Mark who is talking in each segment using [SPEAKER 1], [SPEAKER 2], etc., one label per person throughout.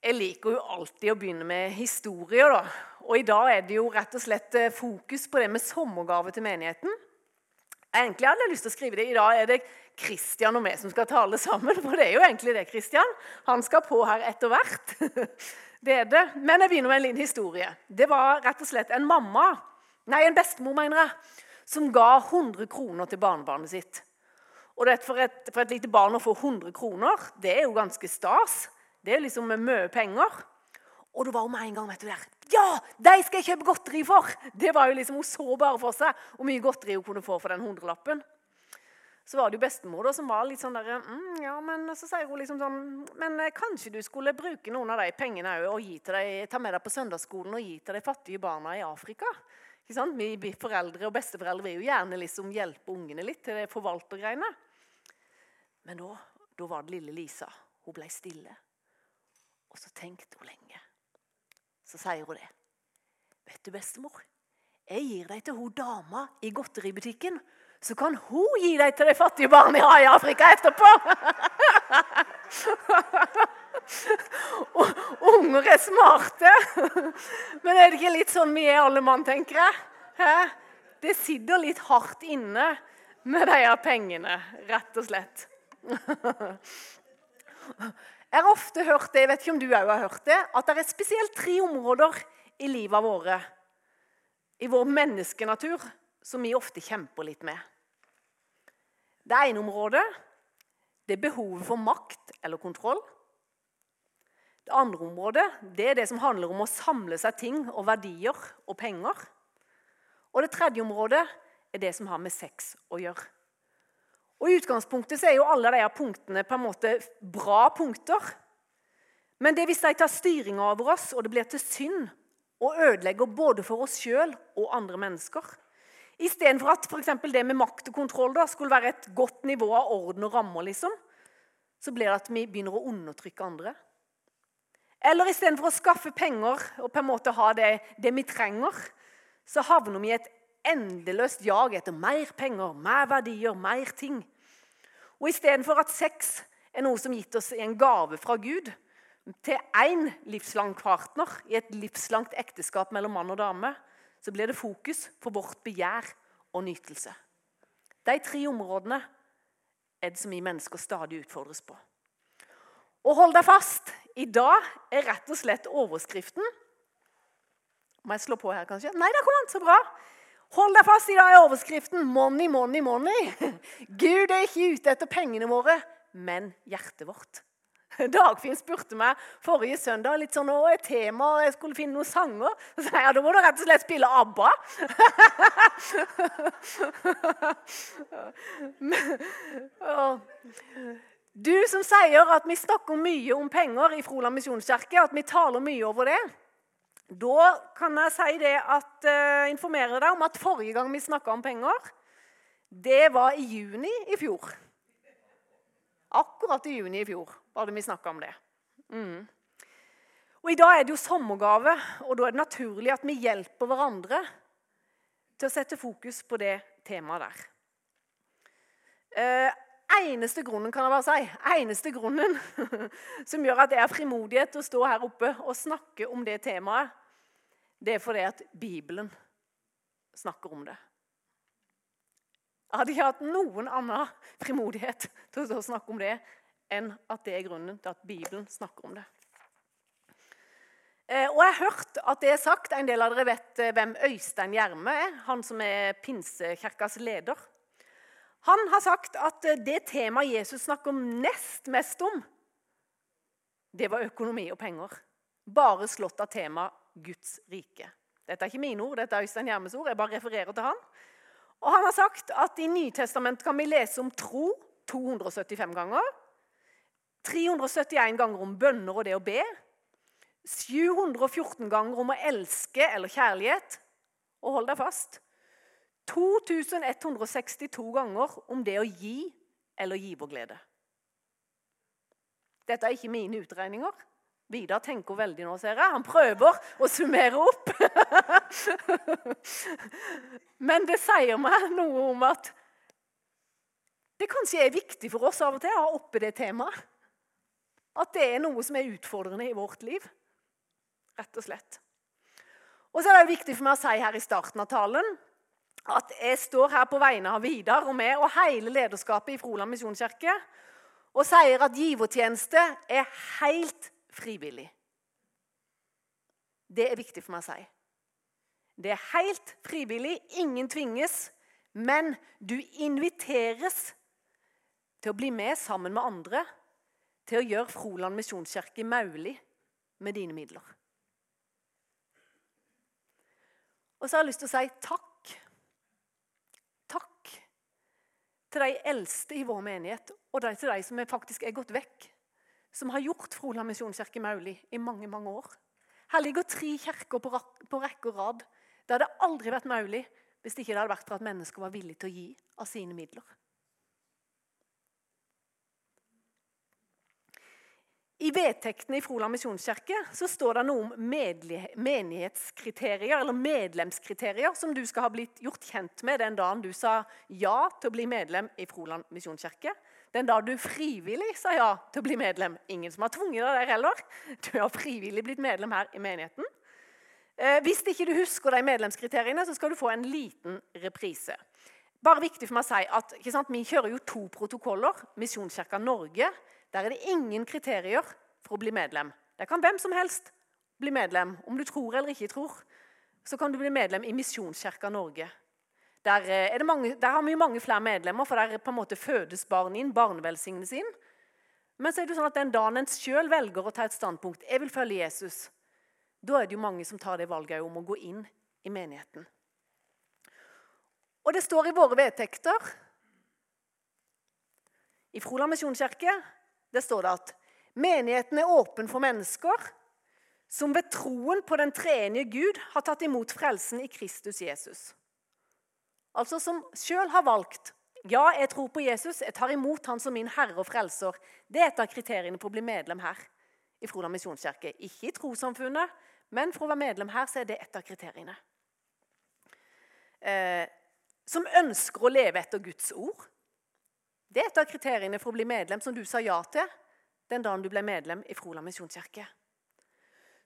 [SPEAKER 1] Jeg liker jo alltid å begynne med historier. da. Og I dag er det jo rett og slett eh, fokus på det med sommergave til menigheten. Egentlig hadde jeg lyst til å skrive det. I dag er det Kristian og meg som skal tale sammen. For det er jo egentlig det, Kristian. Han skal på her etter hvert. Det er det. Men jeg begynner med en liten historie. Det var rett og slett en mamma, nei, en bestemor, mener jeg, som ga 100 kroner til barnebarnet sitt. Og for, et, for et lite barn å få 100 kroner, det er jo ganske stas. Det er liksom mye penger. Og det var jo med en gang vet du der. Ja, de skal jeg kjøpe godteri for! Det var jo liksom, Hun så bare for seg hvor mye godteri hun kunne få for den hundrelappen. Så var det jo bestemor da, som var litt sånn der, mm, ja, men så sier hun liksom sånn Men kanskje du skulle bruke noen av de pengene og gi til deg, ta med deg på søndagsskolen og gi til de fattige barna i Afrika? Ikke sant? Vi foreldre og besteforeldre vil jo gjerne liksom hjelpe ungene litt til det forvaltergreiene. Men da, da var det lille Lisa. Hun ble stille. Og så tenkte hun lenge. Så sier hun det. Vet du, bestemor, jeg gir deg til hun dama i godteributikken så kan hun gi dem til de fattige barna i Afrika etterpå. Unger er smarte. Men er det ikke litt sånn vi er alle mann, tenker jeg? Det sitter litt hardt inne med de pengene, rett og slett. Jeg har ofte hørt det, jeg vet ikke om du òg har hørt det, at det er spesielt tre områder i livet våre, i vår menneskenatur, som vi ofte kjemper litt med. Det ene området det er behovet for makt eller kontroll. Det andre området det er det som handler om å samle seg ting og verdier og penger. Og det tredje området er det som har med sex å gjøre. Og I utgangspunktet så er jo alle de punktene på en måte bra punkter. Men det er hvis de tar styringa over oss, og det blir til synd og ødelegger både for oss sjøl og andre mennesker, Istedenfor at for det med makt og kontroll da, skulle være et godt nivå av orden og rammer, liksom, så blir det at vi begynner å undertrykke andre. Eller istedenfor å skaffe penger og på en måte ha det, det vi trenger, så havner vi i et endeløst jag etter mer penger, mer verdier, mer ting. Og istedenfor at sex er noe som gitt oss en gave fra Gud til én livslang partner i et livslangt ekteskap mellom mann og dame, så blir det fokus på vårt begjær og nytelse. De tre områdene er det som vi mennesker stadig utfordres på. Og hold deg fast! I dag er rett og slett overskriften Må jeg slå på her, kanskje? Nei, der kom han! Så bra. Hold deg fast! I dag er overskriften 'Money, money, money'. Gud er ikke ute etter pengene våre, men hjertet vårt. Dagfinn spurte meg forrige søndag litt sånn, å, et tema, og jeg skulle finne noen sanger. Så sa jeg da må du rett og slett spille ABBA. Du som sier at vi snakker mye om penger i Froland misjonskirke, at vi taler mye over det, da kan jeg si det at, uh, informere deg om at forrige gang vi snakka om penger, det var i juni i fjor. Akkurat i juni i fjor var det vi snakka om det. Mm. Og I dag er det jo sommergave, og da er det naturlig at vi hjelper hverandre til å sette fokus på det temaet der. Uh, eneste grunnen kan jeg bare si, eneste grunnen som gjør at jeg har frimodighet å stå her oppe og snakke om det temaet, det er fordi at Bibelen snakker om det. Jeg hadde ikke hatt noen annen frimodighet til å snakke om det enn at det er grunnen til at Bibelen snakker om det. Eh, og Jeg har hørt at det er sagt, en del av dere vet eh, hvem Øystein Gjerme er. Han som er Pinsekirkas leder. Han har sagt at eh, det temaet Jesus snakker nest mest om, det var økonomi og penger. Bare slått av temaet Guds rike. Dette er ikke mine ord, dette er Øystein Gjermes ord. Jeg bare refererer til han. Og han har sagt at I Nytestamentet kan vi lese om tro 275 ganger. 371 ganger om bønner og det å be. 714 ganger om å elske eller kjærlighet. Og hold deg fast 2162 ganger om det å gi eller giverglede. Dette er ikke mine utregninger. Vidar tenker veldig nå, ser jeg. Han prøver å summere opp. Men det sier meg noe om at det kanskje er viktig for oss av og til å ha oppe det temaet. At det er noe som er utfordrende i vårt liv. Rett og slett. Og så er det viktig for meg å si her i starten av talen at jeg står her på vegne av Vidar og meg og hele lederskapet i Froland misjonskirke og sier at givertjeneste er helt frivillig. Det er viktig for meg å si. Det er helt frivillig, ingen tvinges, men du inviteres til å bli med sammen med andre til å gjøre Froland misjonskirke maulig med dine midler. Og så har jeg lyst til å si takk. Takk til de eldste i vår menighet, og til de som faktisk er gått vekk. Som har gjort Froland misjonskirke Mauli i mange mange år. Her ligger tre kirker på rekke og rad. Det hadde aldri vært Mauli hvis det ikke hadde vært for at mennesker var villige til å gi av sine midler. I vedtektene i Froland misjonskirke står det noe om menighetskriterier, eller medlemskriterier som du skal ha blitt gjort kjent med den dagen du sa ja til å bli medlem i Froland misjonskirke. Den da du frivillig sa ja til å bli medlem. Ingen som har tvunget deg der heller. Du har frivillig blitt medlem her i menigheten. Eh, hvis ikke du husker de medlemskriteriene, så skal du få en liten reprise. Bare viktig for meg å si at sant, Vi kjører jo to protokoller. Misjonskirka Norge der er det ingen kriterier for å bli medlem. Det kan hvem som helst bli medlem. Om du tror eller ikke tror, så kan du bli medlem i Misjonskirka Norge. Der, eh, mange, der, har vi mange flere medlemmer, for der på en måte fødes barn inn. barnevelsignelse inn. Men så er det sånn at den dagen en sjøl velger å ta et standpunkt jeg vil følge Jesus, da er det jo mange som tar det valget om å gå inn i menigheten. Og det står i våre vedtekter i Froland misjonskirke det står det at menigheten er åpen for mennesker som ved troen på den treenige Gud har tatt imot frelsen i Kristus Jesus. Altså som sjøl har valgt ja, jeg tror på Jesus, jeg tar imot han som min herre og frelser. Det er et av kriteriene for å bli medlem her i Froland misjonskirke. Ikke i trossamfunnet, men for å være medlem her så er det et av kriteriene. Eh, som ønsker å leve etter Guds ord. Det er et av kriteriene for å bli medlem som du sa ja til den dagen du ble medlem i Froland misjonskirke.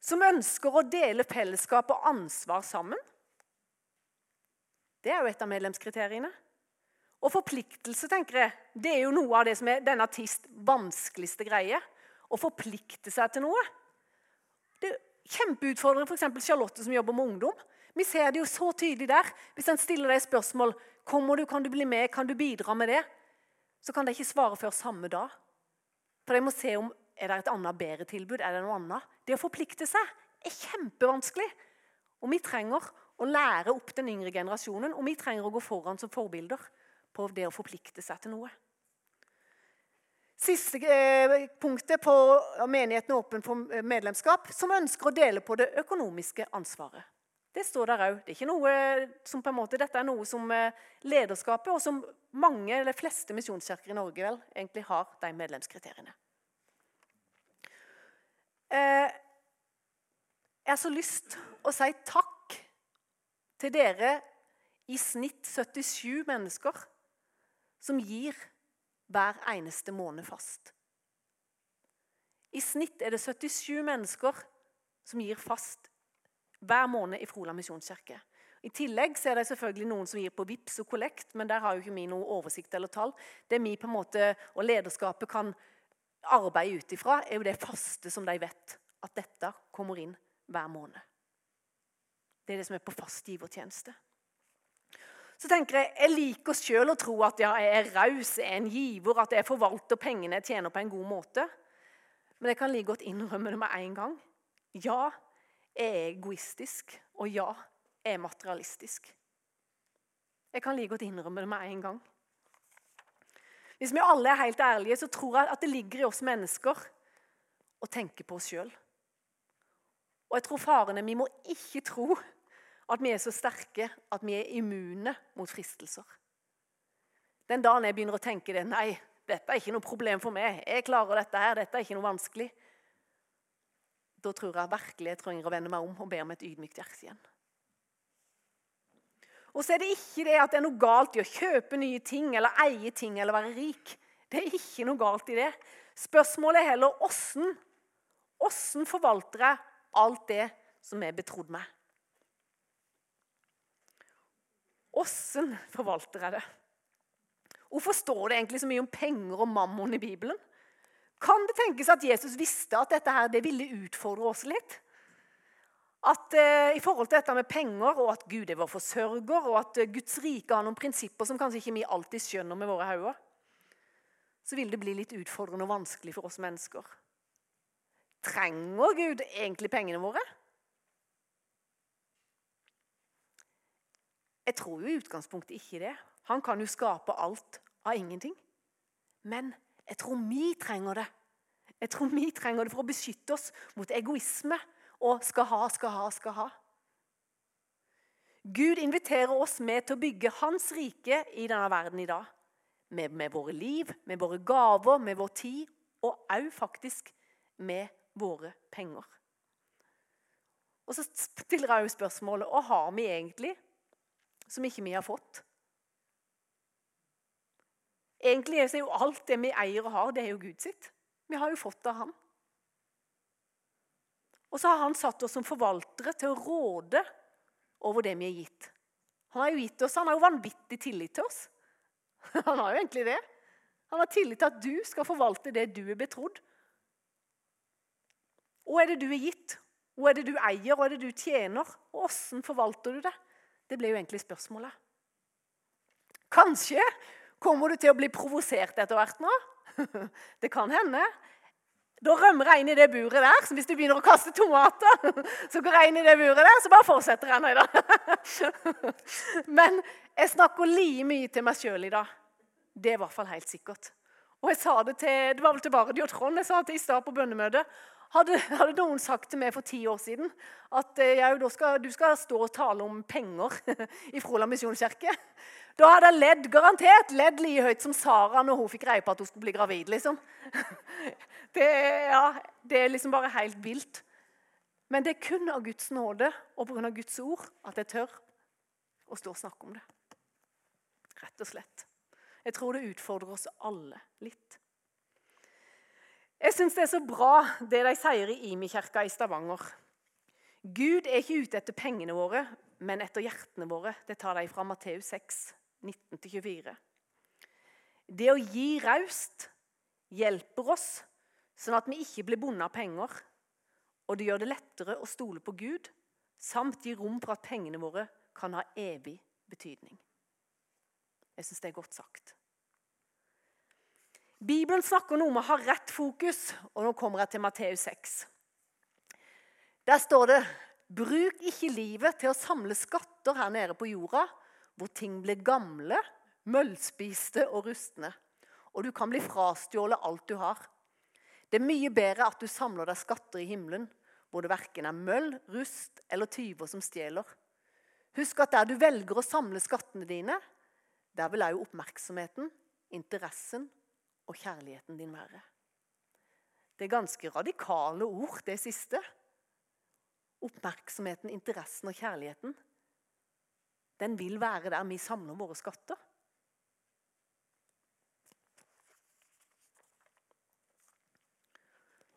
[SPEAKER 1] Som ønsker å dele fellesskap og ansvar sammen. Det er jo et av medlemskriteriene. Og forpliktelse, tenker jeg, det er jo noe av det som er denne artist vanskeligste greie. Å forplikte seg til noe. Det er kjempeutfordrende f.eks. Charlotte som jobber med ungdom. Vi ser det jo så tydelig der. Hvis en stiller deg spørsmål kommer du, kan du bli med, kan du bidra med det, så kan de ikke svare før samme dag. For de må se om er det et annet bedre tilbud. Er det noe annet? Det å forplikte seg er kjempevanskelig. Og vi trenger å lære opp den yngre generasjonen, og vi trenger å gå foran som forbilder på det å forplikte seg til noe. Siste eh, punktet på menigheten åpen for medlemskap, som ønsker å dele på det økonomiske ansvaret. Det står der òg. Det dette er noe som eh, lederskapet, og som mange, eller fleste misjonskirker i Norge vel, egentlig har de medlemskriteriene. Eh, jeg har så lyst å si takk til dere i snitt 77 mennesker som gir hver eneste måned fast. I snitt er det 77 mennesker som gir fast hver måned i Froland misjonskirke. I tillegg er det selvfølgelig noen som gir på VIPS og kollekt, men der har jo ikke vi noe oversikt eller tall. Det vi på en måte, og lederskapet kan arbeide ut ifra, er jo det faste som de vet at dette kommer inn hver måned. Det er det som er på fast givertjeneste. Så tenker Jeg jeg liker sjøl å tro at ja, jeg er raus, jeg er en giver, at jeg forvalter pengene jeg tjener på en god måte. Men jeg kan like godt innrømme det med en gang. Ja, jeg er egoistisk, og ja, jeg er materialistisk. Jeg kan like godt innrømme det med en gang. Hvis vi alle er helt ærlige, så tror jeg at det ligger i oss mennesker å tenke på oss sjøl. Og jeg tror faren er vi må ikke tro at vi er så sterke at vi er immune mot fristelser. Den dagen jeg begynner å tenke det, nei, dette er ikke noe problem for meg, jeg klarer dette her, dette er ikke noe vanskelig, da tror jeg virkelig jeg trenger å vende meg om og be om et ydmykt hjerte igjen. Og så er det ikke det at det er noe galt i å kjøpe nye ting eller eie ting eller være rik. Det er ikke noe galt i det. Spørsmålet er heller åssen. Åssen forvalter jeg alt det som er betrodd meg? Åssen forvalter jeg det? Hvorfor står det egentlig så mye om penger og mammon i Bibelen? Kan det tenkes at Jesus visste at dette her, det ville utfordre oss litt? At eh, I forhold til dette med penger, og at Gud er vår forsørger, og at eh, Guds rike har noen prinsipper som kanskje ikke vi alltid skjønner med våre hoder, så vil det bli litt utfordrende og vanskelig for oss mennesker. Trenger Gud egentlig pengene våre? Jeg tror jo i utgangspunktet ikke det. Han kan jo skape alt av ingenting. Men jeg tror vi trenger det. Jeg tror vi trenger det for å beskytte oss mot egoisme og skal ha, skal ha, skal ha. Gud inviterer oss med til å bygge hans rike i denne verden i dag. Med, med våre liv, med våre gaver, med vår tid, og òg faktisk med våre penger. Og så stiller jeg jo spørsmålet hva har vi egentlig som ikke vi har fått? Egentlig er jo alt det vi eier og har, det er jo Gud sitt. Vi har jo fått det av ham. Og så har han satt oss som forvaltere til å råde over det vi er gitt. Han har jo gitt oss, han har jo vanvittig tillit til oss. Han har jo egentlig det. Han har tillit til at du skal forvalte det du er betrodd. Hva er det du er gitt? Hva er det du eier? Hva er det du tjener? Og åssen forvalter du det? Det ble jo egentlig spørsmålet. Kanskje Kommer du til å bli provosert etter hvert nå? Det kan hende. Da rømmer jeg inn i det buret der. Så hvis du begynner å kaste tomater, så går jeg inn i det buret der, så bare fortsetter jeg nå i dag. Men jeg snakker like mye til meg sjøl i dag. Det er i hvert fall helt sikkert. Og jeg sa det til, det var vel til Bardi og Trond jeg sa det i stad på bønnemøtet. Hadde, hadde, noen sagt til meg for ti år siden at eh, jeg, skal, du skal stå og tale om penger i Froland misjonskirke Da hadde jeg ledd garantert ledd like høyt som Sara når hun fikk greie på at hun skulle bli gravid. liksom. Det, ja, det er liksom bare helt vilt. Men det er kun av Guds nåde og pga. Guds ord at jeg tør å stå og snakke om det. Rett og slett. Jeg tror det utfordrer oss alle litt. Jeg syns det er så bra det de sier i Imi-kirka i Stavanger. Gud er ikke ute etter pengene våre, men etter hjertene våre. Det tar de fra Matteus 6, 19-24. Det å gi raust hjelper oss, sånn at vi ikke blir bundet av penger. Og det gjør det lettere å stole på Gud, samt gi rom for at pengene våre kan ha evig betydning. Jeg syns det er godt sagt. Bibelen snakker noe om å ha rett fokus, og nå kommer jeg til Matteus 6. Der står det Bruk ikke livet til å samle skatter her nede på jorda, hvor ting blir gamle, møllspiste og rustne, og du kan bli frastjålet alt du har. Det er mye bedre at du samler deg skatter i himmelen, hvor det verken er møll, rust eller tyver som stjeler. Husk at der du velger å samle skattene dine, der vil òg oppmerksomheten, interessen og kjærligheten din være. Det er ganske radikale ord, det siste. Oppmerksomheten, interessen og kjærligheten. Den vil være der vi samler våre skatter.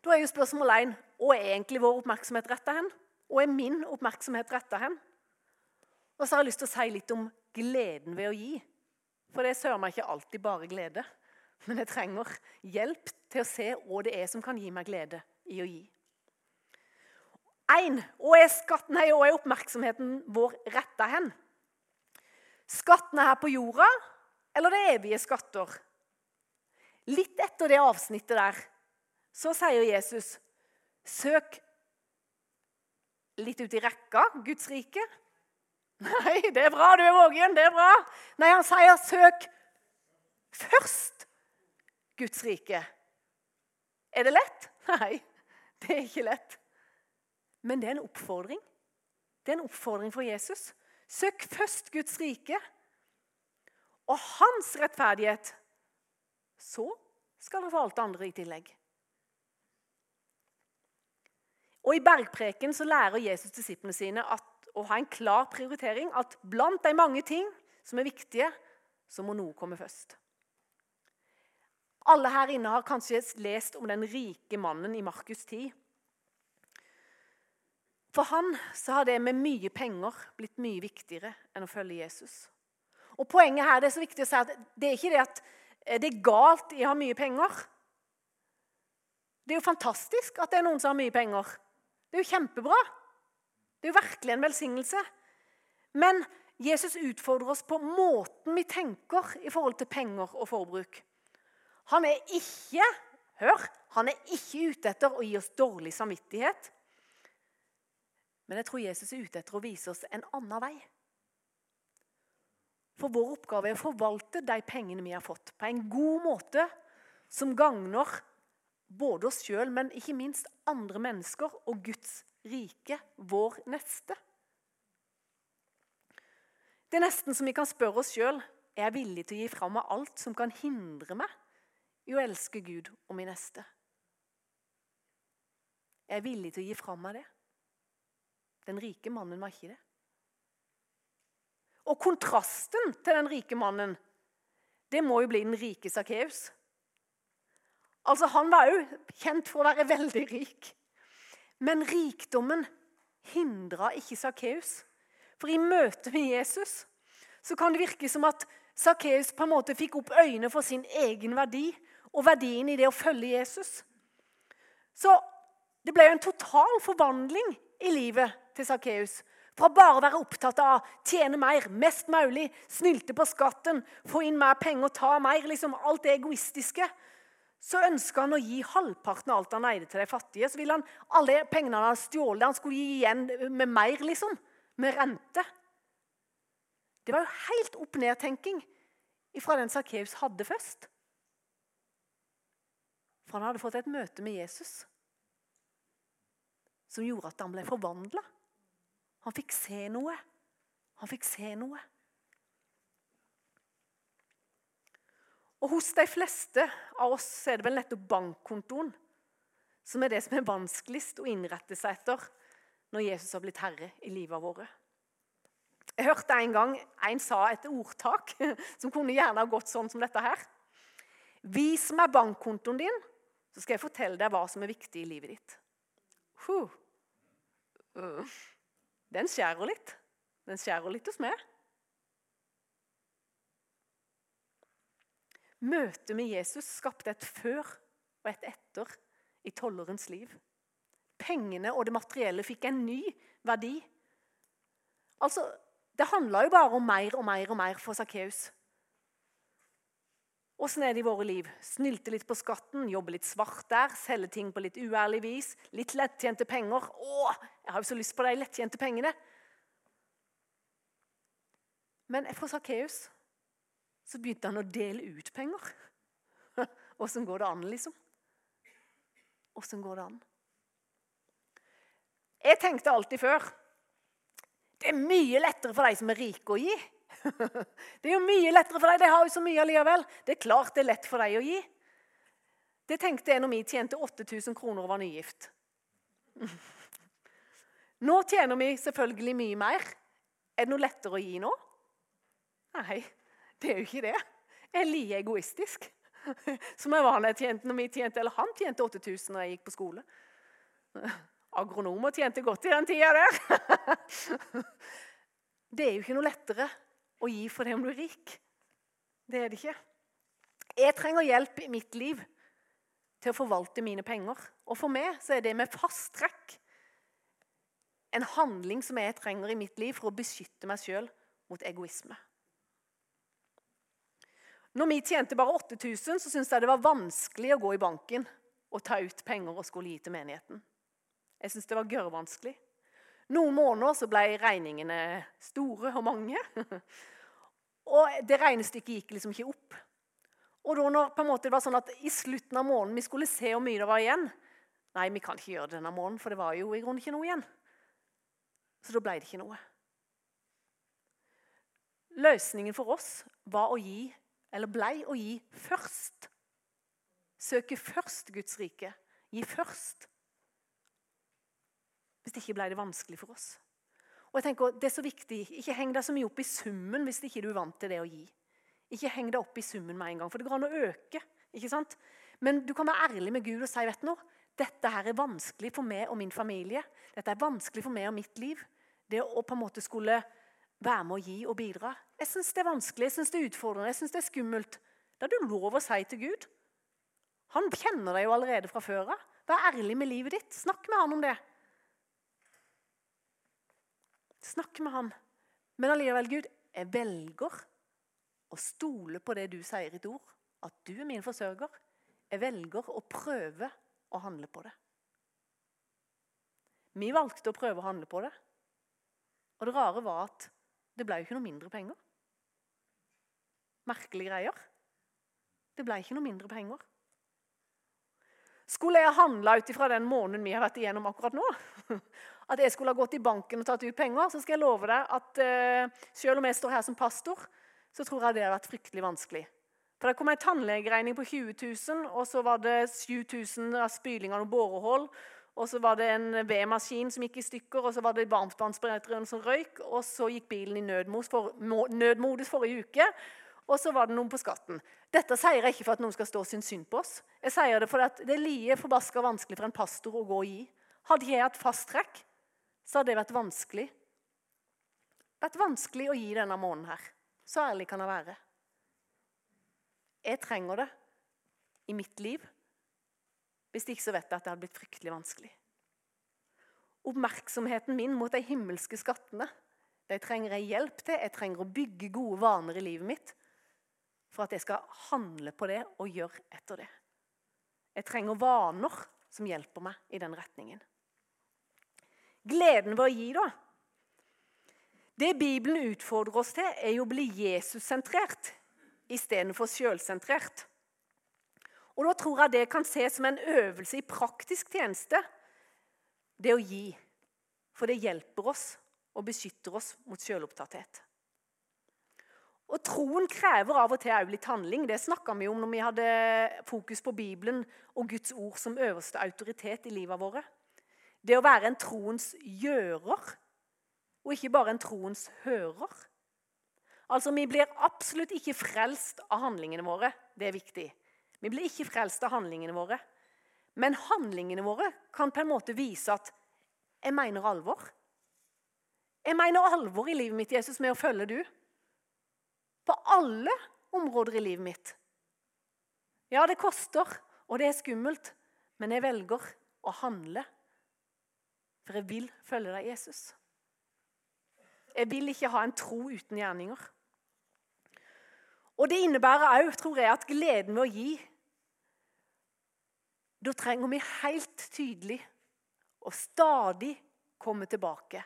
[SPEAKER 1] Da er jo spørsmål én hva er egentlig vår oppmerksomhet retta hen? Hva er min oppmerksomhet retta hen? Og så har jeg lyst til å si litt om gleden ved å gi. For det er søren meg ikke alltid bare glede men jeg trenger hjelp til å se hva det er som kan gi meg glede i å gi. Én hva er skatten her, og er oppmerksomheten vår retta hen? Skattene her på jorda eller det evige skatter? Litt etter det avsnittet der så sier Jesus søk litt ut i rekka Guds rike. Nei, det er bra, du er vågen. Det er bra. Nei, han sier søk først Guds rike. Er det lett? Nei, det er ikke lett. Men det er en oppfordring. Det er en oppfordring for Jesus. Søk først Guds rike og hans rettferdighet. Så skal dere få alt det andre i tillegg. Og I bergpreken så lærer Jesus disiplene sine at, å ha en klar prioritering. At blant de mange ting som er viktige, så må noe komme først. Alle her inne har kanskje lest om den rike mannen i Markus 10. For han så har det med mye penger blitt mye viktigere enn å følge Jesus. Og Poenget her det er så viktig å si at det er ikke det at det er galt i å ha mye penger. Det er jo fantastisk at det er noen som har mye penger. Det er jo kjempebra. Det er jo virkelig en velsignelse. Men Jesus utfordrer oss på måten vi tenker i forhold til penger og forbruk. Han er ikke hør, han er ikke ute etter å gi oss dårlig samvittighet. Men jeg tror Jesus er ute etter å vise oss en annen vei. For vår oppgave er å forvalte de pengene vi har fått, på en god måte som gagner både oss sjøl, men ikke minst andre mennesker og Guds rike, vår neste. Det er nesten som vi kan spørre oss sjøl er jeg villig til å gi fra meg alt som kan hindre meg i elsker elske Gud og min neste. Jeg Er villig til å gi fra meg det? Den rike mannen var ikke det. Og kontrasten til den rike mannen, det må jo bli den rike Sakkeus. Altså, han var jo kjent for å være veldig rik. Men rikdommen hindra ikke Sakkeus. For i møte med Jesus så kan det virke som at Sakkeus på en måte fikk opp øynene for sin egen verdi og verdien i det å følge Jesus. Så det ble jo en total forvandling i livet til Sakkeus. Fra bare å være opptatt av å tjene mer, mest mulig, snylte på skatten, få inn mer penger, ta mer, liksom alt det egoistiske, så ønska han å gi halvparten av alt han eide, til de fattige. Så ville han alle pengene han hadde stjålet, han skulle gi igjen med mer, liksom med rente. Det var jo helt opp-ned-tenking fra den Sakkeus hadde først. For han hadde fått et møte med Jesus som gjorde at han ble forvandla. Han fikk se noe. Han fikk se noe. Og Hos de fleste av oss er det vel nettopp bankkontoen som er det som er vanskeligst å innrette seg etter når Jesus har blitt herre i livet våre. Jeg hørte en gang en sa et ordtak som kunne gjerne ha gått sånn som dette her. Vis meg bankkontoen din, så skal jeg fortelle deg hva som er viktig i livet ditt. Huh. Den skjærer litt. Den skjærer litt hos meg. Møtet med Jesus skapte et før og et etter i tollerens liv pengene og det materielle fikk en ny verdi. Altså, Det handla jo bare om mer og mer og mer for Sakkeus. Åssen er det i våre liv? Snylte litt på skatten, jobbe litt svart der, selge ting på litt uærlig vis. Litt lettjente penger. Å, jeg har jo så lyst på de lettjente pengene. Men fra Sakkeus så begynte han å dele ut penger. Åssen går det an, liksom? Åssen går det an? Jeg tenkte alltid før det er mye lettere for de som er rike, å gi. Det er jo mye lettere for dem, de har jo så mye allikevel. Det er klart det er lett for dem å gi. Det tenkte jeg når vi tjente 8000 kroner og var nygift. Nå tjener vi selvfølgelig mye mer. Er det noe lettere å gi nå? Nei, det er jo ikke det. Jeg er like egoistisk som jeg var når, jeg tjente, når vi tjente, eller han tjente 8000 når jeg gikk på skole. Agronomer tjente godt i den tida der. Det er jo ikke noe lettere å gi for det om du er rik. Det er det ikke. Jeg trenger hjelp i mitt liv til å forvalte mine penger. Og for meg så er det med fast trekk en handling som jeg trenger i mitt liv for å beskytte meg sjøl mot egoisme. Når vi tjente bare 8000, så syntes jeg det var vanskelig å gå i banken og ta ut penger og skulle gi til menigheten. Jeg syntes det var gørrvanskelig. Noen måneder så ble regningene store og mange. Og det regnestykket gikk liksom ikke opp. Og da når på en måte det var sånn at i slutten av måneden vi skulle se hvor mye det var igjen Nei, vi kan ikke gjøre det denne måneden, for det var jo i grunnen ikke noe igjen. Så da ble det ikke noe. Løsningen for oss var å gi, eller blei å gi først. Søke først Guds rike. Gi først. Hvis det ikke ble det vanskelig for oss. Og jeg tenker, det er så viktig, Ikke heng deg så mye opp i summen hvis ikke du er vant til det å gi. Ikke heng deg opp i summen med en gang, for det går an å øke Ikke sant? Men du kan være ærlig med Gud og si vet du noe, dette her er vanskelig for meg og min familie. Dette er vanskelig for meg og mitt liv. Det å på en måte skulle være med å gi og bidra. Jeg syns det er vanskelig, jeg synes det er utfordrende, jeg synes det er skummelt. Det har du lov å si til Gud. Han kjenner deg jo allerede fra før av. Vær ærlig med livet ditt. Snakk med han om det. Snakk med han. Men allikevel, Gud, jeg velger å stole på det du sier i ditt ord. At du er min forsørger. Jeg velger å prøve å handle på det. Vi valgte å prøve å handle på det. Og det rare var at det ble jo ikke noe mindre penger. Merkelige greier. Det ble ikke noe mindre penger. Skulle jeg ha handla ut ifra den måneden vi har vært igjennom akkurat nå, at jeg skulle ha gått i banken og tatt ut penger, så skal jeg love deg at uh, selv om jeg står her som pastor, så tror jeg det har vært fryktelig vanskelig. For Det kom en tannlegeregning på 20 000, og så var det 7000 av spyling av noen borehull. Og så var det en vedmaskin som gikk i stykker, og så var det varmtvannsberederen som røyk. Og så gikk bilen i nødmodus, for, nødmodus forrige uke, og så var det noen på skatten. Dette sier jeg ikke for at noen skal stå sin synd på oss. Jeg sier det fordi det er lie forbaska vanskelig for en pastor å gå i. Hadde jeg hatt fasttrekk, så hadde det vært vanskelig. Det vært vanskelig å gi denne måneden her. Så ærlig kan jeg være. Jeg trenger det i mitt liv. Hvis ikke så vet jeg at det hadde blitt fryktelig vanskelig. Oppmerksomheten min mot de himmelske skattene de trenger jeg hjelp til. Jeg trenger å bygge gode vaner i livet mitt for at jeg skal handle på det og gjøre etter det. Jeg trenger vaner som hjelper meg i den retningen. Gleden ved å gi, da. Det Bibelen utfordrer oss til, er jo å bli Jesus-sentrert istedenfor sjølsentrert. Og Da tror jeg det kan ses som en øvelse i praktisk tjeneste, det å gi. For det hjelper oss og beskytter oss mot sjølopptatthet. Og Troen krever av og til òg litt handling. Det snakka vi om når vi hadde fokus på Bibelen og Guds ord som øverste autoritet i livet våre. Det å være en troens gjører, og ikke bare en troens hører. Altså, Vi blir absolutt ikke frelst av handlingene våre. Det er viktig. Vi blir ikke frelst av handlingene våre. Men handlingene våre kan på en måte vise at jeg mener alvor. Jeg mener alvor i livet mitt, Jesus, med å følge du. På alle områder i livet mitt. Ja, det koster, og det er skummelt, men jeg velger å handle. For jeg vil følge deg, Jesus. Jeg vil ikke ha en tro uten gjerninger. Og Det innebærer òg, tror jeg, at gleden ved å gi Da trenger vi helt tydelig og stadig komme tilbake.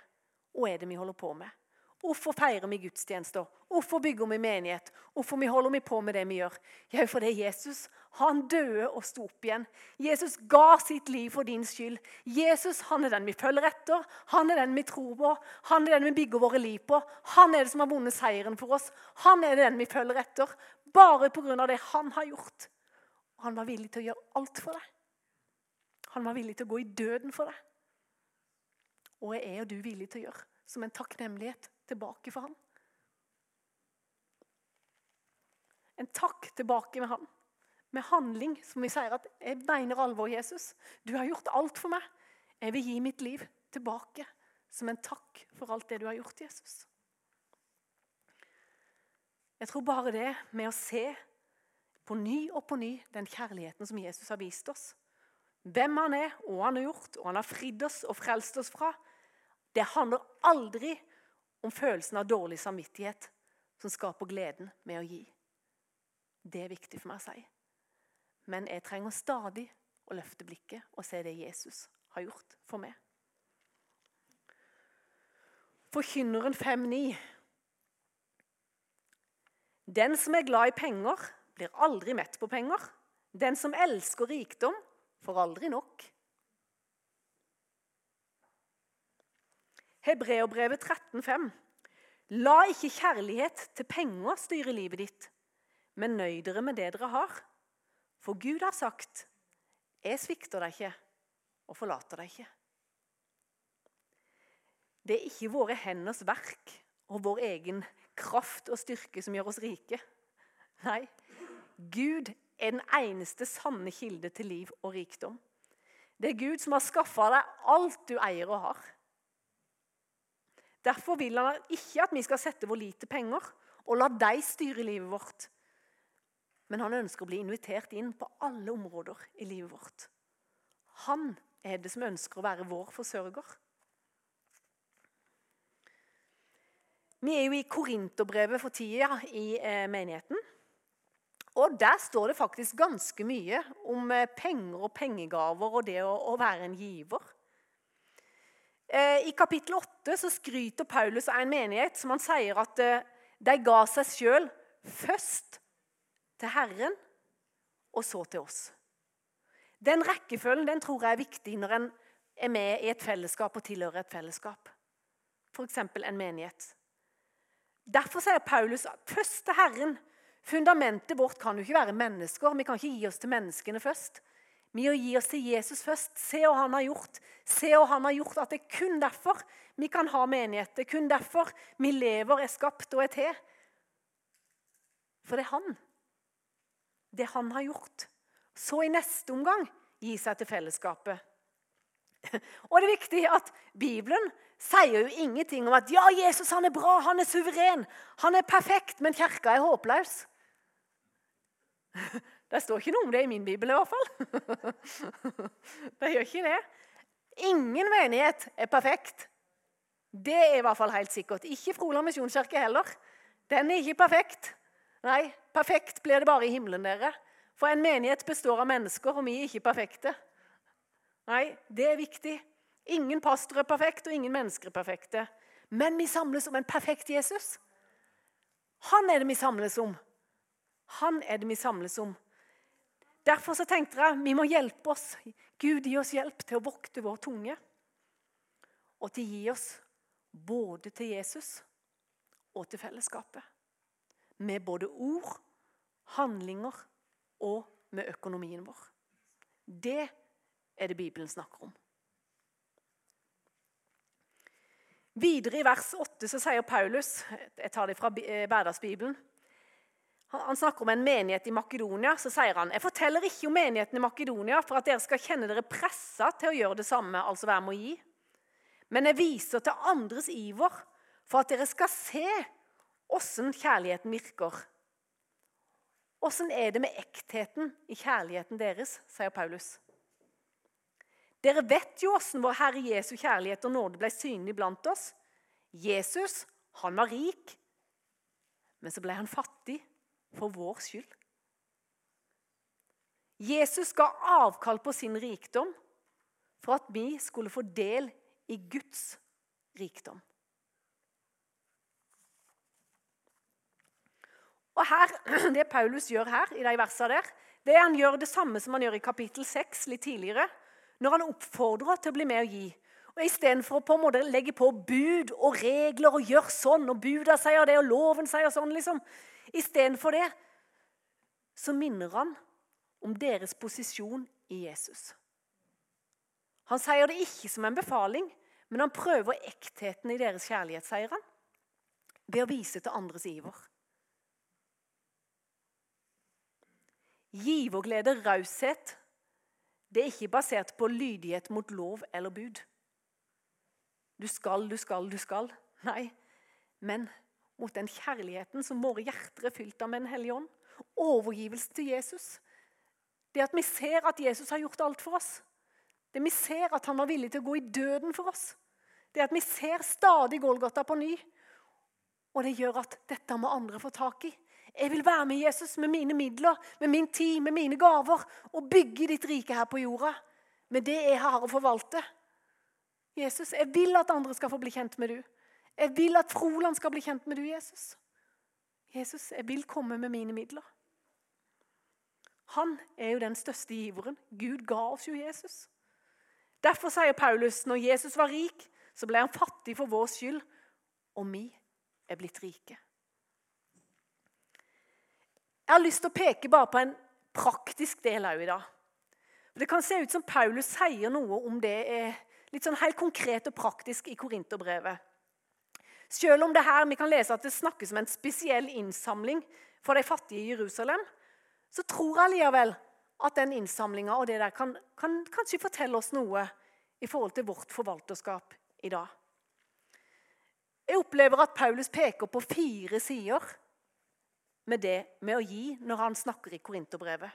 [SPEAKER 1] Hva er det vi holder på med? Hvorfor feirer vi gudstjenester? Hvorfor bygger vi menighet? Hvorfor vi holder vi på med det vi gjør? Jo, fordi Jesus han døde og sto opp igjen. Jesus ga sitt liv for din skyld. Jesus han er den vi følger etter, han er den vi tror på, han er den vi bygger våre liv på. Han er det som har vunnet seieren for oss. Han er den vi følger etter, bare pga. det han har gjort. Han var villig til å gjøre alt for deg. Han var villig til å gå i døden for deg. Og jeg er du villig til å gjøre som en takknemlighet tilbake for ham. En takk tilbake med ham. Med handling som vi sier at 'Jeg mener alvor, Jesus. Du har gjort alt for meg. Jeg vil gi mitt liv tilbake som en takk for alt det du har gjort, Jesus.' Jeg tror bare det med å se på ny og på ny den kjærligheten som Jesus har vist oss, hvem han er, og han har gjort, og han har fridd oss og frelst oss fra, det handler aldri om følelsen av dårlig samvittighet som skaper gleden med å gi. Det er viktig for meg å si. Men jeg trenger stadig å løfte blikket og se det Jesus har gjort for meg. Forkynneren 5.9. Den som er glad i penger, blir aldri mett på penger. Den som elsker rikdom, får aldri nok. Hebreerbrevet 13,5. La ikke kjærlighet til penger styre livet ditt, men nøy dere med det dere har. For Gud har sagt, 'Jeg svikter deg ikke og forlater deg ikke'. Det er ikke våre henders verk og vår egen kraft og styrke som gjør oss rike. Nei, Gud er den eneste sanne kilde til liv og rikdom. Det er Gud som har skaffa deg alt du eier og har. Derfor vil han ikke at vi skal sette vår lit til penger og la dem styre livet vårt. Men han ønsker å bli invitert inn på alle områder i livet vårt. Han er det som ønsker å være vår forsørger. Vi er jo i Korinterbrevet for tida i eh, menigheten. Og Der står det faktisk ganske mye om eh, penger og pengegaver og det å, å være en giver. Eh, I kapittel 8 så skryter Paulus av en menighet som han sier at eh, de ga seg sjøl først til Herren og så til oss. Den rekkefølgen den tror jeg er viktig når en er med i et fellesskap og tilhører et fellesskap. F.eks. en menighet. Derfor sier Paulus først til Herren Fundamentet vårt kan jo ikke være mennesker. Vi kan ikke gi oss til menneskene først. Vi å gi oss til Jesus først. Se hva han har gjort. Se hva han har gjort. At det er kun derfor vi kan ha menighet. Det er kun derfor vi lever, er skapt og er til. For det er han. Det han har gjort. Så i neste omgang gi seg til fellesskapet. Og det er viktig at Bibelen sier jo ingenting om at ja, Jesus han er bra, han er suveren, han er perfekt, men kirka er håpløs. Det står ikke noe om det i min bibel i hvert fall. Det gjør ikke det. Ingen menighet er perfekt. Det er i hvert fall helt sikkert. Ikke Froland misjonskirke heller. Den er ikke perfekt. Nei, perfekt blir det bare i himmelen, dere. For en menighet består av mennesker, og vi er ikke perfekte. Nei, det er viktig. Ingen pastor er perfekt, og ingen mennesker er perfekte. Men vi samles om en perfekt Jesus. Han er det vi samles om. Han er det vi samles om. Derfor så tenkte jeg vi må hjelpe oss. Gud gi oss hjelp til å vokte vår tunge. Og til å gi oss både til Jesus og til fellesskapet. Med både ord, handlinger og med økonomien vår. Det er det Bibelen snakker om. Videre i vers 8 så sier Paulus Jeg tar det fra eh, Hverdagsbibelen. Han snakker om en menighet i Makedonia. Så sier han jeg forteller ikke om menigheten i Makedonia for at dere skal kjenne dere pressa til å gjøre det samme, altså være med å gi. Men jeg viser til andres iver for at dere skal se åssen kjærligheten virker. Åssen er det med ektheten i kjærligheten deres, sier Paulus. Dere vet jo åssen vår Herre Jesu kjærlighet og nåde ble synlig blant oss. Jesus han var rik, men så ble han fattig for vår skyld. Jesus ga avkall på sin rikdom for at vi skulle få del i Guds rikdom. Og her, Det Paulus gjør her, i de versene der, det er han gjør det samme som han gjør i kapittel 6 litt tidligere, når han oppfordrer til å bli med og gi. Og Istedenfor å på en måte legge på bud og regler og gjøre sånn, og buda sier det, og loven sier sånn, liksom, Istedenfor det så minner han om deres posisjon i Jesus. Han sier det ikke som en befaling, men han prøver ektheten i deres kjærlighet, sier han, ved å vise til andres iver. Giverglede, raushet, det er ikke basert på lydighet mot lov eller bud. Du skal, du skal, du skal. Nei, men mot den kjærligheten som våre hjerter er fylt av med Den hellige ånd. Overgivelse til Jesus. Det at vi ser at Jesus har gjort alt for oss. Det vi ser at han var villig til å gå i døden for oss. Det at vi ser stadig Golgata på ny. Og det gjør at dette må andre få tak i. Jeg vil være med Jesus med mine midler, med min tid, med mine gaver. Og bygge ditt rike her på jorda med det jeg har å forvalte. Jesus, jeg vil at andre skal få bli kjent med du. Jeg vil at Froland skal bli kjent med du, Jesus. Jesus, jeg vil komme med mine midler. Han er jo den største giveren. Gud ga oss jo Jesus. Derfor sier Paulus når Jesus var rik, så ble han fattig for vår skyld, og vi er blitt rike. Jeg har lyst til å peke bare på en praktisk del òg i dag. Det kan se ut som Paulus sier noe om det er litt sånn helt konkret og praktisk i Korinterbrevet. Selv om det her vi kan lese at det snakkes om en spesiell innsamling for de fattige i Jerusalem, så tror jeg likevel at den innsamlinga og det der kan, kan kanskje fortelle oss noe i forhold til vårt forvalterskap i dag. Jeg opplever at Paulus peker på fire sider med det med å gi når han snakker i Korinterbrevet.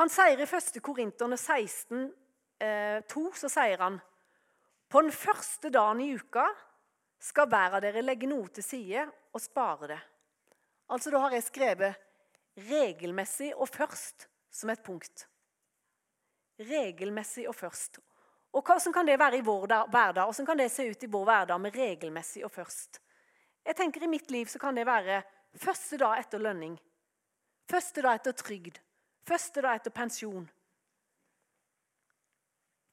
[SPEAKER 1] Han sier i 1. Korinterne 16, eh, 2, så sier han på den første dagen i uka skal hver av dere legge noe til side og spare det. Altså Da har jeg skrevet 'regelmessig og først' som et punkt. Regelmessig og først. Og Hvordan kan det være i vår hverdag? Hvordan kan det se ut i vår hverdag med regelmessig og først? Jeg tenker I mitt liv så kan det være første dag etter lønning. Første dag etter trygd. Første dag etter pensjon.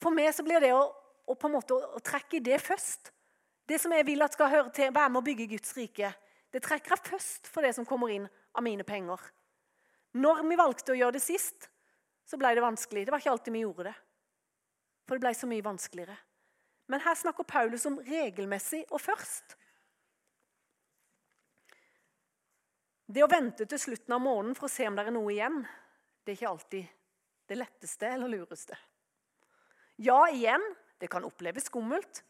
[SPEAKER 1] For meg så blir det å, å på en måte å trekke det først. Det som jeg vil at skal høre til, være med å bygge Guds rike, det trekker jeg først for det som kommer inn av mine penger. Når vi valgte å gjøre det sist, så ble det vanskelig. Det var ikke alltid vi gjorde det. For det ble så mye vanskeligere. Men her snakker Paulus om regelmessig og først. Det å vente til slutten av måneden for å se om det er noe igjen, det er ikke alltid det letteste eller lureste. Ja, igjen, det kan oppleves skummelt.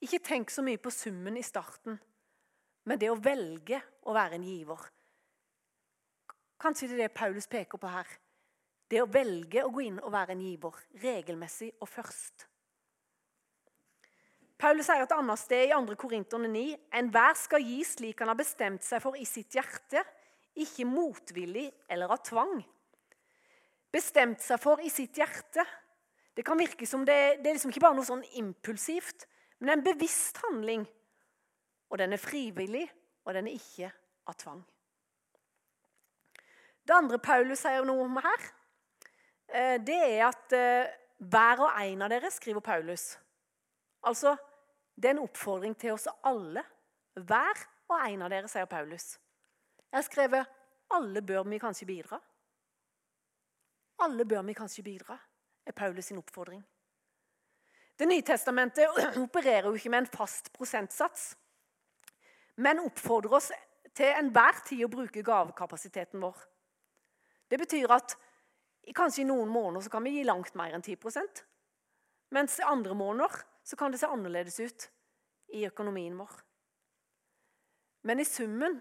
[SPEAKER 1] Ikke tenk så mye på summen i starten, men det å velge å være en giver. Kanskje det er det Paulus peker på her. Det å velge å gå inn og være en giver, regelmessig og først. Paulus sier et annet sted i 2. Korinterne 9.: Enhver skal gi slik han har bestemt seg for i sitt hjerte, ikke motvillig eller av tvang. Bestemt seg for i sitt hjerte. Det kan virke som det, det er liksom ikke bare noe sånn impulsivt, men det er en bevisst handling. Og den er frivillig, og den er ikke av tvang. Det andre Paulus sier noe om her, eh, det er at eh, hver og en av dere, skriver Paulus. Altså, det er en oppfordring til oss alle. Hver og en av dere, sier Paulus. Jeg har skrevet alle bør vi kanskje bidra. Alle bør vi kanskje bidra, er Paulus sin oppfordring. Det nye testamentet opererer jo ikke med en fast prosentsats, men oppfordrer oss til enhver tid å bruke gavekapasiteten vår. Det betyr at kanskje i noen måneder kan vi gi langt mer enn 10% mens i andre måneder kan det se annerledes ut i økonomien vår. Men i summen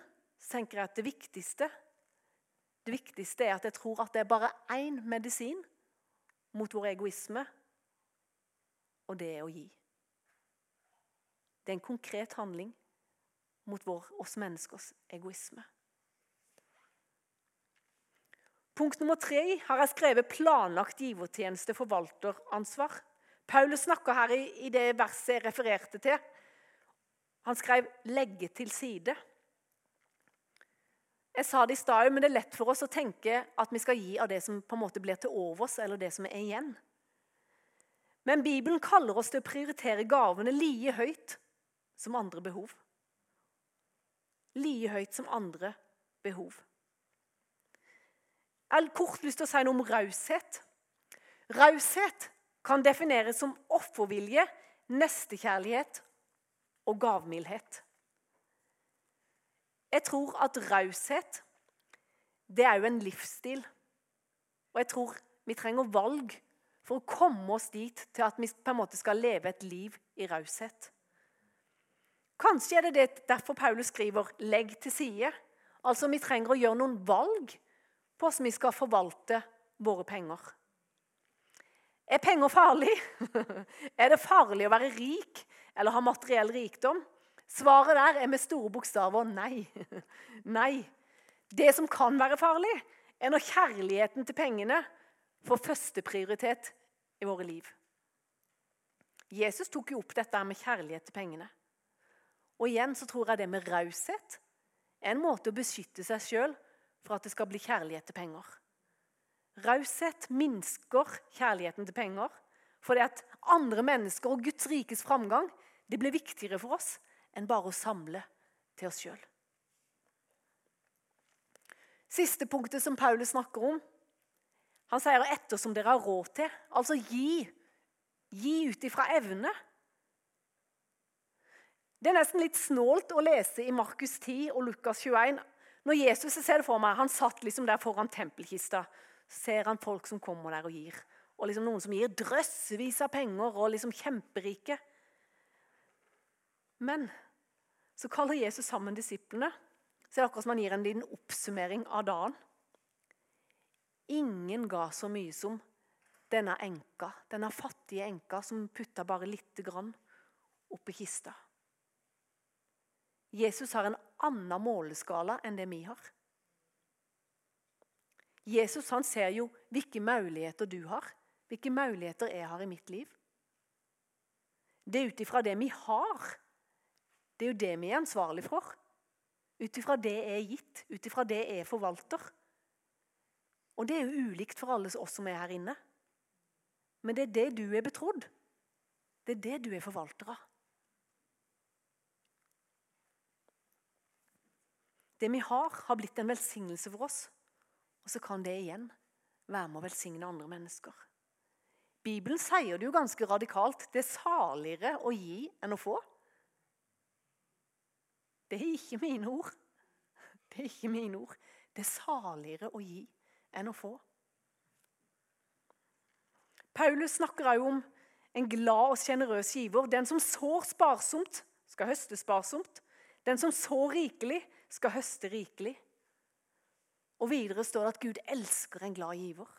[SPEAKER 1] tenker jeg at det viktigste, det viktigste er at jeg tror at det er bare én medisin mot vår egoisme, og det å gi. Det er en konkret handling mot vår, oss menneskers egoisme. Punkt nummer tre har jeg skrevet 'planlagt givertjeneste forvalteransvar'. Paulus snakker her i, i det verset jeg refererte til. Han skrev 'legge til side'. Jeg sa det i stad, men det er lett for oss å tenke at vi skal gi av det som på en måte blir til overs, eller det som er igjen. Men Bibelen kaller oss til å prioritere gavene like høyt som andre behov. Like høyt som andre behov. Jeg har kort lyst til å si noe om raushet. Raushet kan defineres som offervilje, nestekjærlighet og gavmildhet. Jeg tror at raushet det er jo en livsstil. Og jeg tror vi trenger valg for å komme oss dit til at vi på en måte skal leve et liv i raushet. Kanskje er det, det derfor Paulus skriver 'legg til side'. Altså Vi trenger å gjøre noen valg på hvordan vi skal forvalte våre penger. Er penger farlig? Er det farlig å være rik eller ha materiell rikdom? Svaret der er med store bokstaver nei. Nei. Det som kan være farlig, er når kjærligheten til pengene får førsteprioritet i våre liv. Jesus tok jo opp dette med kjærlighet til pengene. Og igjen så tror jeg det med raushet er en måte å beskytte seg sjøl for at det skal bli kjærlighet til penger. Raushet minsker kjærligheten til penger fordi at andre mennesker og Guds rikes framgang det blir viktigere for oss enn bare å samle til oss sjøl. Siste punktet som Paulus snakker om, han sier ettersom dere har råd til. Altså gi. Gi ut ifra evne. Det er nesten litt snålt å lese i Markus 10 og Lukas 21 Når Jesus jeg ser det for meg, han satt liksom der foran tempelkista, ser han folk som kommer der og gir. Og liksom noen som gir drøssevis av penger og liksom kjemperike. Men så kaller Jesus sammen disiplene. Så det akkurat som han gir en liten oppsummering av dagen. Ingen ga så mye som denne enka, denne fattige enka som putta bare lite grann oppi kista. Jesus har en annen måleskala enn det vi har. Jesus han ser jo hvilke muligheter du har, hvilke muligheter jeg har i mitt liv. Det er ut ifra det vi har. Det er jo det vi er ansvarlig for. Ut ifra det jeg er gitt, ut ifra det jeg er forvalter. Og det er jo ulikt for alle oss som er her inne. Men det er det du er betrodd. Det er det du er forvalter av. Det vi har, har blitt en velsignelse for oss. Og så kan det igjen være med å velsigne andre mennesker. Bibelen sier det jo ganske radikalt. Det er saligere å gi enn å få. Det er ikke mine ord. Det er ikke mine ord. Det er saligere å gi enn å få. Paulus snakker også om en glad og sjenerøs giver. Den som sår sparsomt, skal høste sparsomt. Den som sår rikelig, skal høste rikelig. Og Videre står det at Gud elsker en glad giver.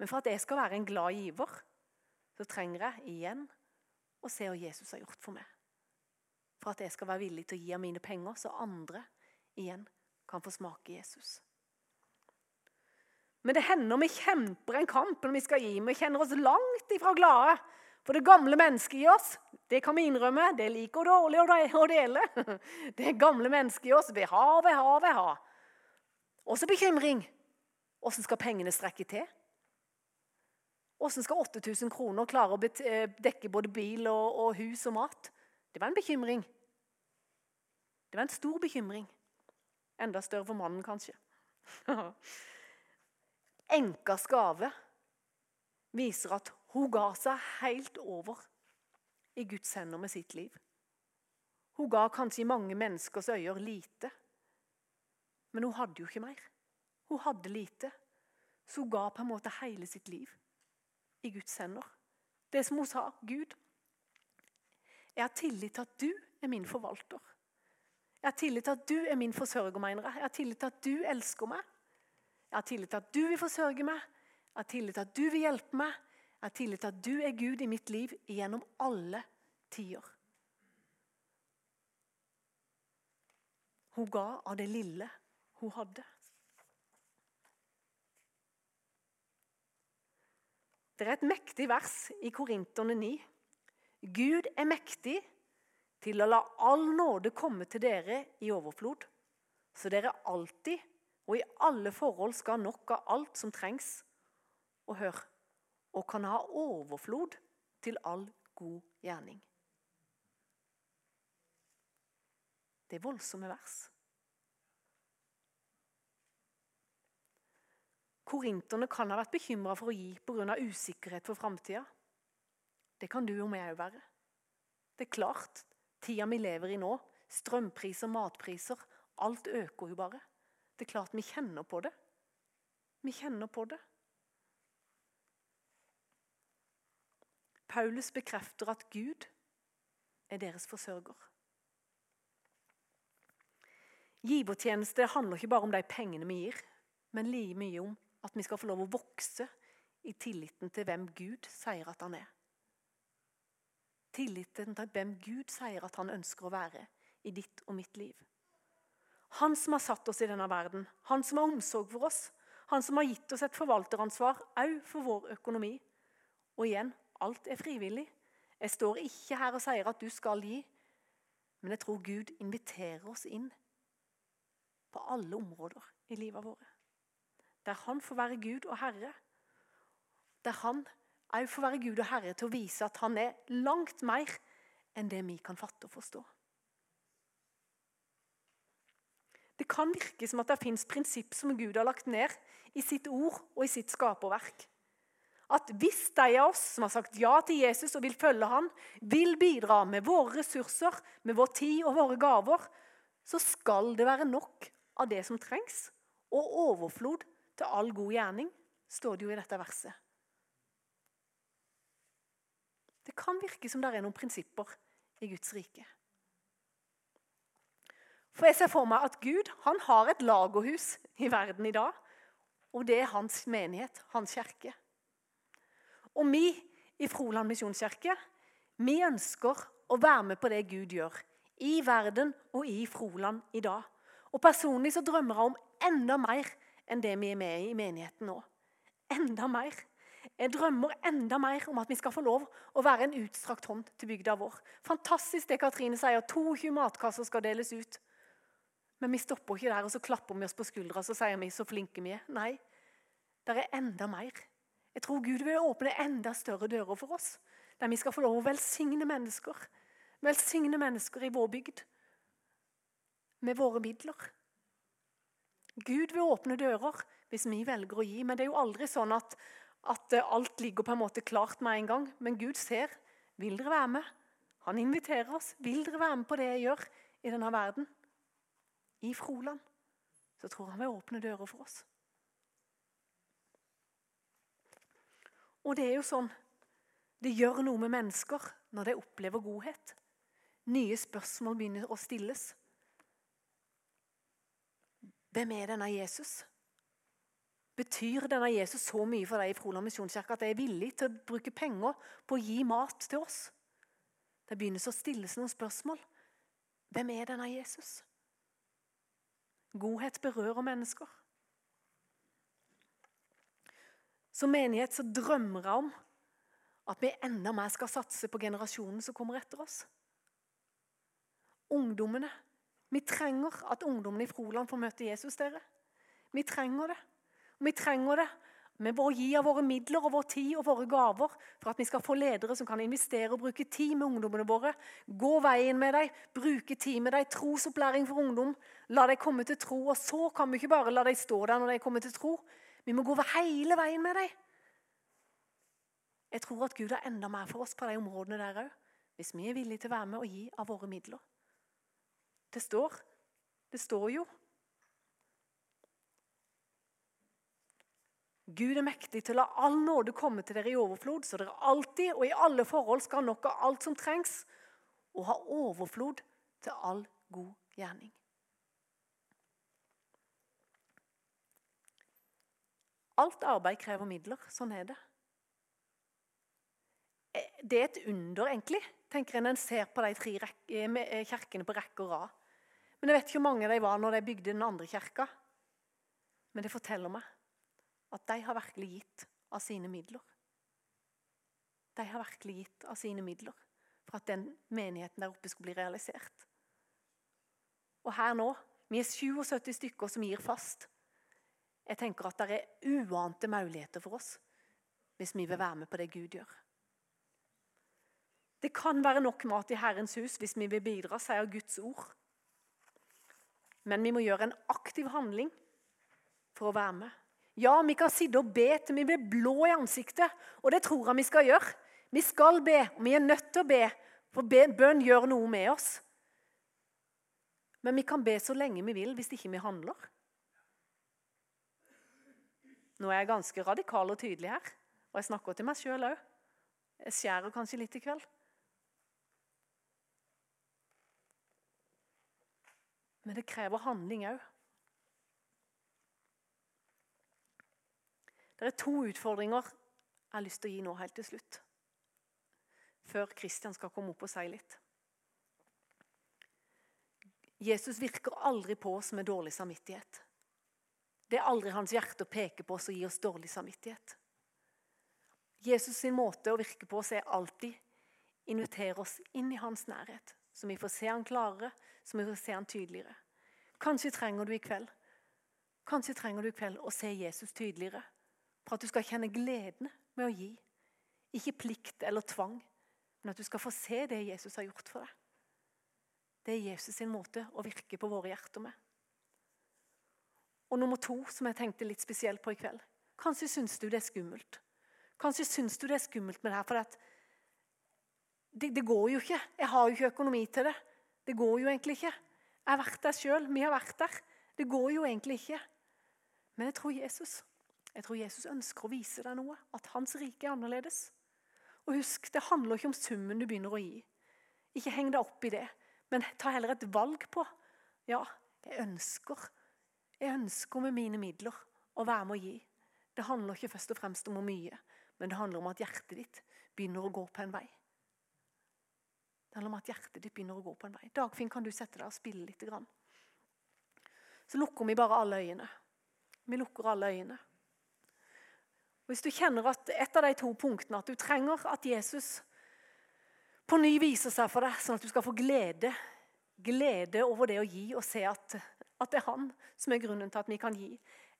[SPEAKER 1] Men for at jeg skal være en glad giver, så trenger jeg igjen å se hva Jesus har gjort for meg for at jeg skal være villig til å gi av mine penger, så andre igjen kan få smake Jesus. Men det hender vi kjemper en kamp når vi skal gi. Vi kjenner oss langt ifra glade. For det gamle mennesket i oss, det kan vi innrømme, det liker dårlig å dele. Det gamle mennesket i oss vil ha, vil ha, vil ha. Også bekymring. Åssen skal pengene strekke til? Åssen skal 8000 kroner klare å eh, dekke både bil og, og hus og mat? Det var en bekymring. Det var en stor bekymring. Enda større for mannen, kanskje. Enkas gave viser at hun ga seg helt over i Guds hender med sitt liv. Hun ga kanskje i mange menneskers øyne lite, men hun hadde jo ikke mer. Hun hadde lite, så hun ga på en måte hele sitt liv i Guds hender. Det som hun sa, Gud, jeg har tillit til at du er min forvalter. Jeg har tillit til at du er min forsørger, mener jeg. Jeg har tillit til at du elsker meg. Jeg har tillit til at du vil forsørge meg. Jeg har tillit til at du vil hjelpe meg. Jeg har tillit til at du er Gud i mitt liv gjennom alle tider. Hun ga av det lille hun hadde. Det er et mektig vers i Korinterne 9. Gud er mektig til å la all nåde komme til dere i overflod, så dere alltid og i alle forhold skal ha nok av alt som trengs. Og hør og kan ha overflod til all god gjerning. Det er voldsomme vers. Korinterne kan ha vært bekymra for å gi pga. usikkerhet for framtida. Det kan du og meg òg være. Det er klart, tida vi lever i nå, strømpriser, matpriser, alt øker jo bare. Det er klart vi kjenner på det. Vi kjenner på det. Paulus bekrefter at Gud er deres forsørger. Givertjeneste handler ikke bare om de pengene vi gir, men like mye om at vi skal få lov å vokse i tilliten til hvem Gud sier at han er tilliten til hvem Gud sier at han ønsker å være i ditt og mitt liv. Han som har satt oss i denne verden, han som har omsorg for oss, han som har gitt oss et forvalteransvar òg for vår økonomi. Og igjen alt er frivillig. Jeg står ikke her og sier at du skal gi, men jeg tror Gud inviterer oss inn på alle områder i livet våre. Der han får være Gud og Herre. Der han òg får være Gud og Herre til å vise at han er langt mer enn det vi kan fatte og forstå. Det kan virke som at det fins prinsipp som Gud har lagt ned i sitt ord og i sitt skaperverk. At hvis de av oss som har sagt ja til Jesus og vil følge han, vil bidra med våre ressurser, med vår tid og våre gaver, så skal det være nok av det som trengs, og overflod til all god gjerning, står det jo i dette verset. Det kan virke som det er noen prinsipper i Guds rike. For jeg ser for meg at Gud han har et lagerhus i verden i dag. Og det er hans menighet, hans kirke. Og vi i Froland misjonskirke vi ønsker å være med på det Gud gjør i verden og i Froland i dag. Og Personlig så drømmer jeg om enda mer enn det vi er med i i menigheten nå. Enda mer. Jeg drømmer enda mer om at vi skal få lov å være en utstrakt hånd til bygda vår. Fantastisk det Katrine sier, 22 matkasser skal deles ut. Men vi stopper ikke der og så klapper vi oss på skuldra så sier vi så flinke vi er. Nei, det er enda mer. Jeg tror Gud vil åpne enda større dører for oss. Der vi skal få lov å velsigne mennesker. Velsigne mennesker i vår bygd. Med våre midler. Gud vil åpne dører hvis vi velger å gi. Men det er jo aldri sånn at, at alt ligger på en måte klart med en gang. Men Gud ser. Vil dere være med? Han inviterer oss. Vil dere være med på det jeg gjør i denne verden? i Froland, så tror han vil åpne dører for oss. Og det er jo sånn Det gjør noe med mennesker når de opplever godhet. Nye spørsmål begynner å stilles. Hvem er denne Jesus? Betyr denne Jesus så mye for deg i Froland misjonskirke at de er villig til å bruke penger på å gi mat til oss? Det begynner å stilles noen spørsmål. Hvem er denne Jesus? Godhet berører mennesker. Som menighet så drømmer jeg om at vi enda mer skal satse på generasjonen som kommer etter oss. Ungdommene. Vi trenger at ungdommene i Froland får møte Jesus. dere. Vi trenger det. Vi trenger det vi må gi av våre midler og vår tid og våre gaver for at vi skal få ledere som kan investere og bruke tid med ungdommene våre. Gå veien med dem, bruke tid med dem, trosopplæring for ungdom. La dem komme til tro. Og så kan vi ikke bare la dem stå der når de kommer til tro. Vi må gå hele veien med dem. Jeg tror at Gud har enda mer for oss på de områdene der òg, hvis vi er villige til å være med og gi av våre midler. Det står, det står jo Gud er mektig til å la all nåde komme til dere i overflod, så dere alltid og i alle forhold skal ha nok av alt som trengs, og ha overflod til all god gjerning. Alt arbeid krever midler. Sånn er det. Eh, det er et under, egentlig, tenker når en ser på de tre eh, eh, kirkene på rekke og rad. Men jeg vet ikke hvor mange de var når de bygde den andre kirka. Men det forteller meg at de har virkelig gitt av sine midler. De har virkelig gitt av sine midler for at den menigheten der oppe skulle bli realisert. Og her nå vi er 77 stykker som gir fast. Jeg tenker at det er uante muligheter for oss hvis vi vil være med på det Gud gjør. Det kan være nok mat i Herrens hus hvis vi vil bidra, sier Guds ord. Men vi må gjøre en aktiv handling for å være med. Ja, vi kan sitte og be til vi blir blå i ansiktet, og det tror jeg vi skal gjøre. Vi skal be, og vi er nødt til å be, for bønn gjør noe med oss. Men vi kan be så lenge vi vil hvis ikke vi handler. Nå er jeg ganske radikal og tydelig her, og jeg snakker til meg sjøl òg. Jeg skjærer kanskje litt i kveld. Men det krever handling òg. Det er to utfordringer jeg har lyst til å gi nå helt til slutt. Før Kristian skal komme opp og si litt. Jesus virker aldri på oss med dårlig samvittighet. Det er aldri hans hjerte å peke på oss og gi oss dårlig samvittighet. Jesus sin måte å virke på oss er alltid invitere oss inn i hans nærhet, så vi får se han klarere, så vi får se han tydeligere. Kanskje trenger du i kveld Kanskje trenger du i kveld å se Jesus tydeligere. For at du skal kjenne gleden med å gi. Ikke plikt eller tvang, men at du skal få se det Jesus har gjort for deg. Det er Jesus sin måte å virke på våre hjerter med. Og nummer to, som jeg tenkte litt spesielt på i kveld. Kanskje syns du det er skummelt. Kanskje syns du det er skummelt med det her, for det, det, går jo ikke. Jeg har jo ikke økonomi til det. Det går jo egentlig ikke. Jeg har vært der sjøl. Vi har vært der. Det går jo egentlig ikke. Men jeg tror Jesus jeg tror Jesus ønsker å vise deg noe. At hans rike er annerledes. Og husk, det handler ikke om summen du begynner å gi. Ikke heng deg opp i det, men ta heller et valg på. Ja, jeg ønsker. Jeg ønsker med mine midler å være med å gi. Det handler ikke først og fremst om hvor mye, men det handler om at hjertet ditt begynner å gå på en vei. Det handler om at hjertet ditt begynner å gå på en vei. Dagfinn, kan du sette deg og spille litt? Så lukker vi bare alle øyene. Vi lukker alle øyene. Hvis du kjenner at et av de to punktene at du trenger at Jesus på ny viser seg for deg, sånn at du skal få glede, glede over det å gi og se at, at det er han som er grunnen til at vi kan gi.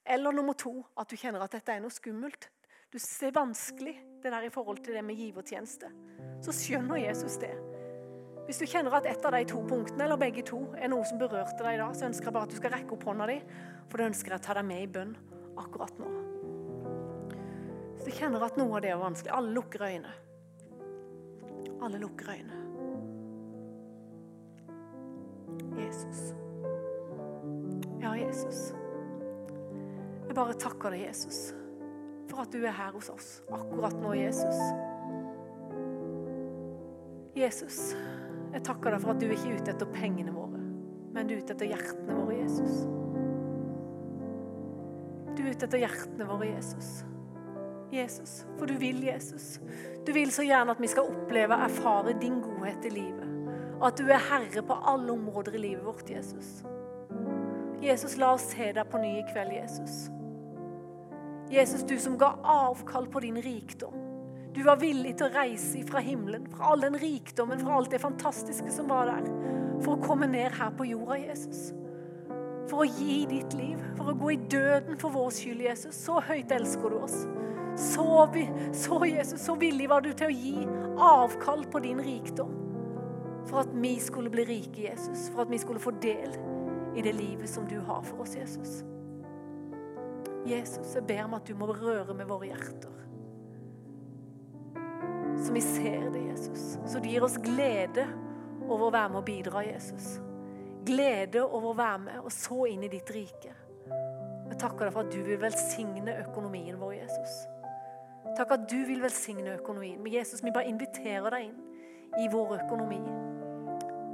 [SPEAKER 1] Eller nummer to, at du kjenner at dette er noe skummelt. Du ser vanskelig det der i forhold til det med givertjeneste. Så skjønner Jesus det. Hvis du kjenner at et av de to punktene eller begge to, er noe som berørte deg i dag, så ønsker jeg bare at du skal rekke opp hånda di, for da ønsker jeg å ta deg med i bønn akkurat nå. Hvis du kjenner at noe av det er vanskelig Alle lukker øynene. Alle lukker øynene. Jesus. Ja, Jesus. Jeg bare takker deg, Jesus, for at du er her hos oss akkurat nå, Jesus. Jesus, jeg takker deg for at du ikke er ute etter pengene våre, men du er ute etter hjertene våre, Jesus. Du er ute etter hjertene våre, Jesus. Jesus, for du vil, Jesus. Du vil så gjerne at vi skal oppleve og erfare din godhet i livet. Og at du er herre på alle områder i livet vårt, Jesus. Jesus, la oss se deg på ny i kveld, Jesus. Jesus, du som ga avkall på din rikdom. Du var villig til å reise fra himmelen, fra all den rikdommen, fra alt det fantastiske som var der, for å komme ned her på jorda, Jesus. For å gi ditt liv, for å gå i døden for vår skyld, Jesus. Så høyt elsker du oss. Så, så, Jesus, så villig var du til å gi avkall på din rikdom. For at vi skulle bli rike, Jesus. For at vi skulle få del i det livet som du har for oss, Jesus. Jesus, jeg ber om at du må røre med våre hjerter. Så vi ser det, Jesus. Så du gir oss glede over å være med og bidra, Jesus. Glede over å være med og så inn i ditt rike. Jeg takker deg for at du vil velsigne økonomien vår, Jesus. Takk at du vil velsigne økonomien. Men Jesus, vi bare inviterer deg inn i vår økonomi.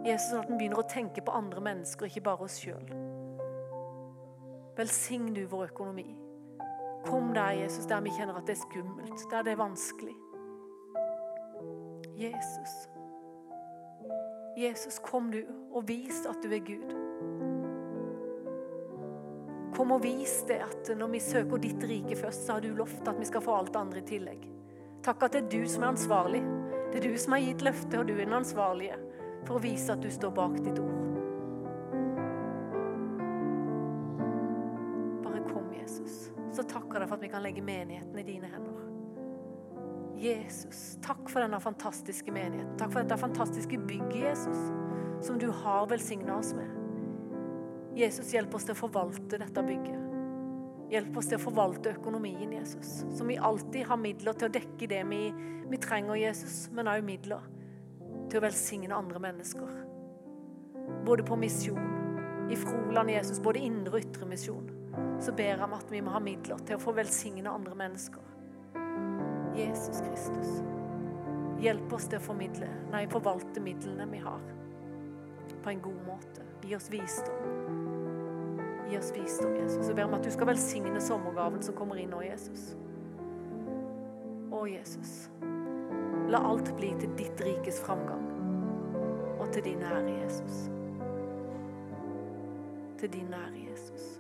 [SPEAKER 1] Jesus, sånn at vi begynner å tenke på andre mennesker, ikke bare oss sjøl. Velsign du vår økonomi. Kom der, Jesus, der vi kjenner at det er skummelt, der det er vanskelig. Jesus. Jesus, kom du og vis at du er Gud. Kom og vis det at når vi søker ditt rike først, så har du lovt at vi skal få alt andre i tillegg. Takk at det er du som er ansvarlig. Det er du som har gitt løftet, og du er den ansvarlige for å vise at du står bak ditt ord. Bare kom, Jesus. så takker jeg deg for at vi kan legge menigheten i dine hender. Jesus, takk for denne fantastiske menigheten. Takk for dette fantastiske bygget, Jesus, som du har velsigna oss med. Jesus, hjelp oss til å forvalte dette bygget. Hjelp oss til å forvalte økonomien, Jesus. Så vi alltid har midler til å dekke det vi, vi trenger, Jesus, men også midler til å velsigne andre mennesker. Både på misjon, i Froland, Jesus, både indre og ytre misjon så ber om at vi må ha midler til å få velsigne andre mennesker. Jesus Kristus, hjelp oss til å formidle, nei, forvalte midlene vi har, på en god måte. Gi oss visdom. Gi oss visdom, Jesus. Jeg ber om at du skal velsigne sommergaven som kommer inn nå, Jesus. Å, Jesus. La alt bli til ditt rikes framgang og til din ære, Jesus. Til din ære, Jesus.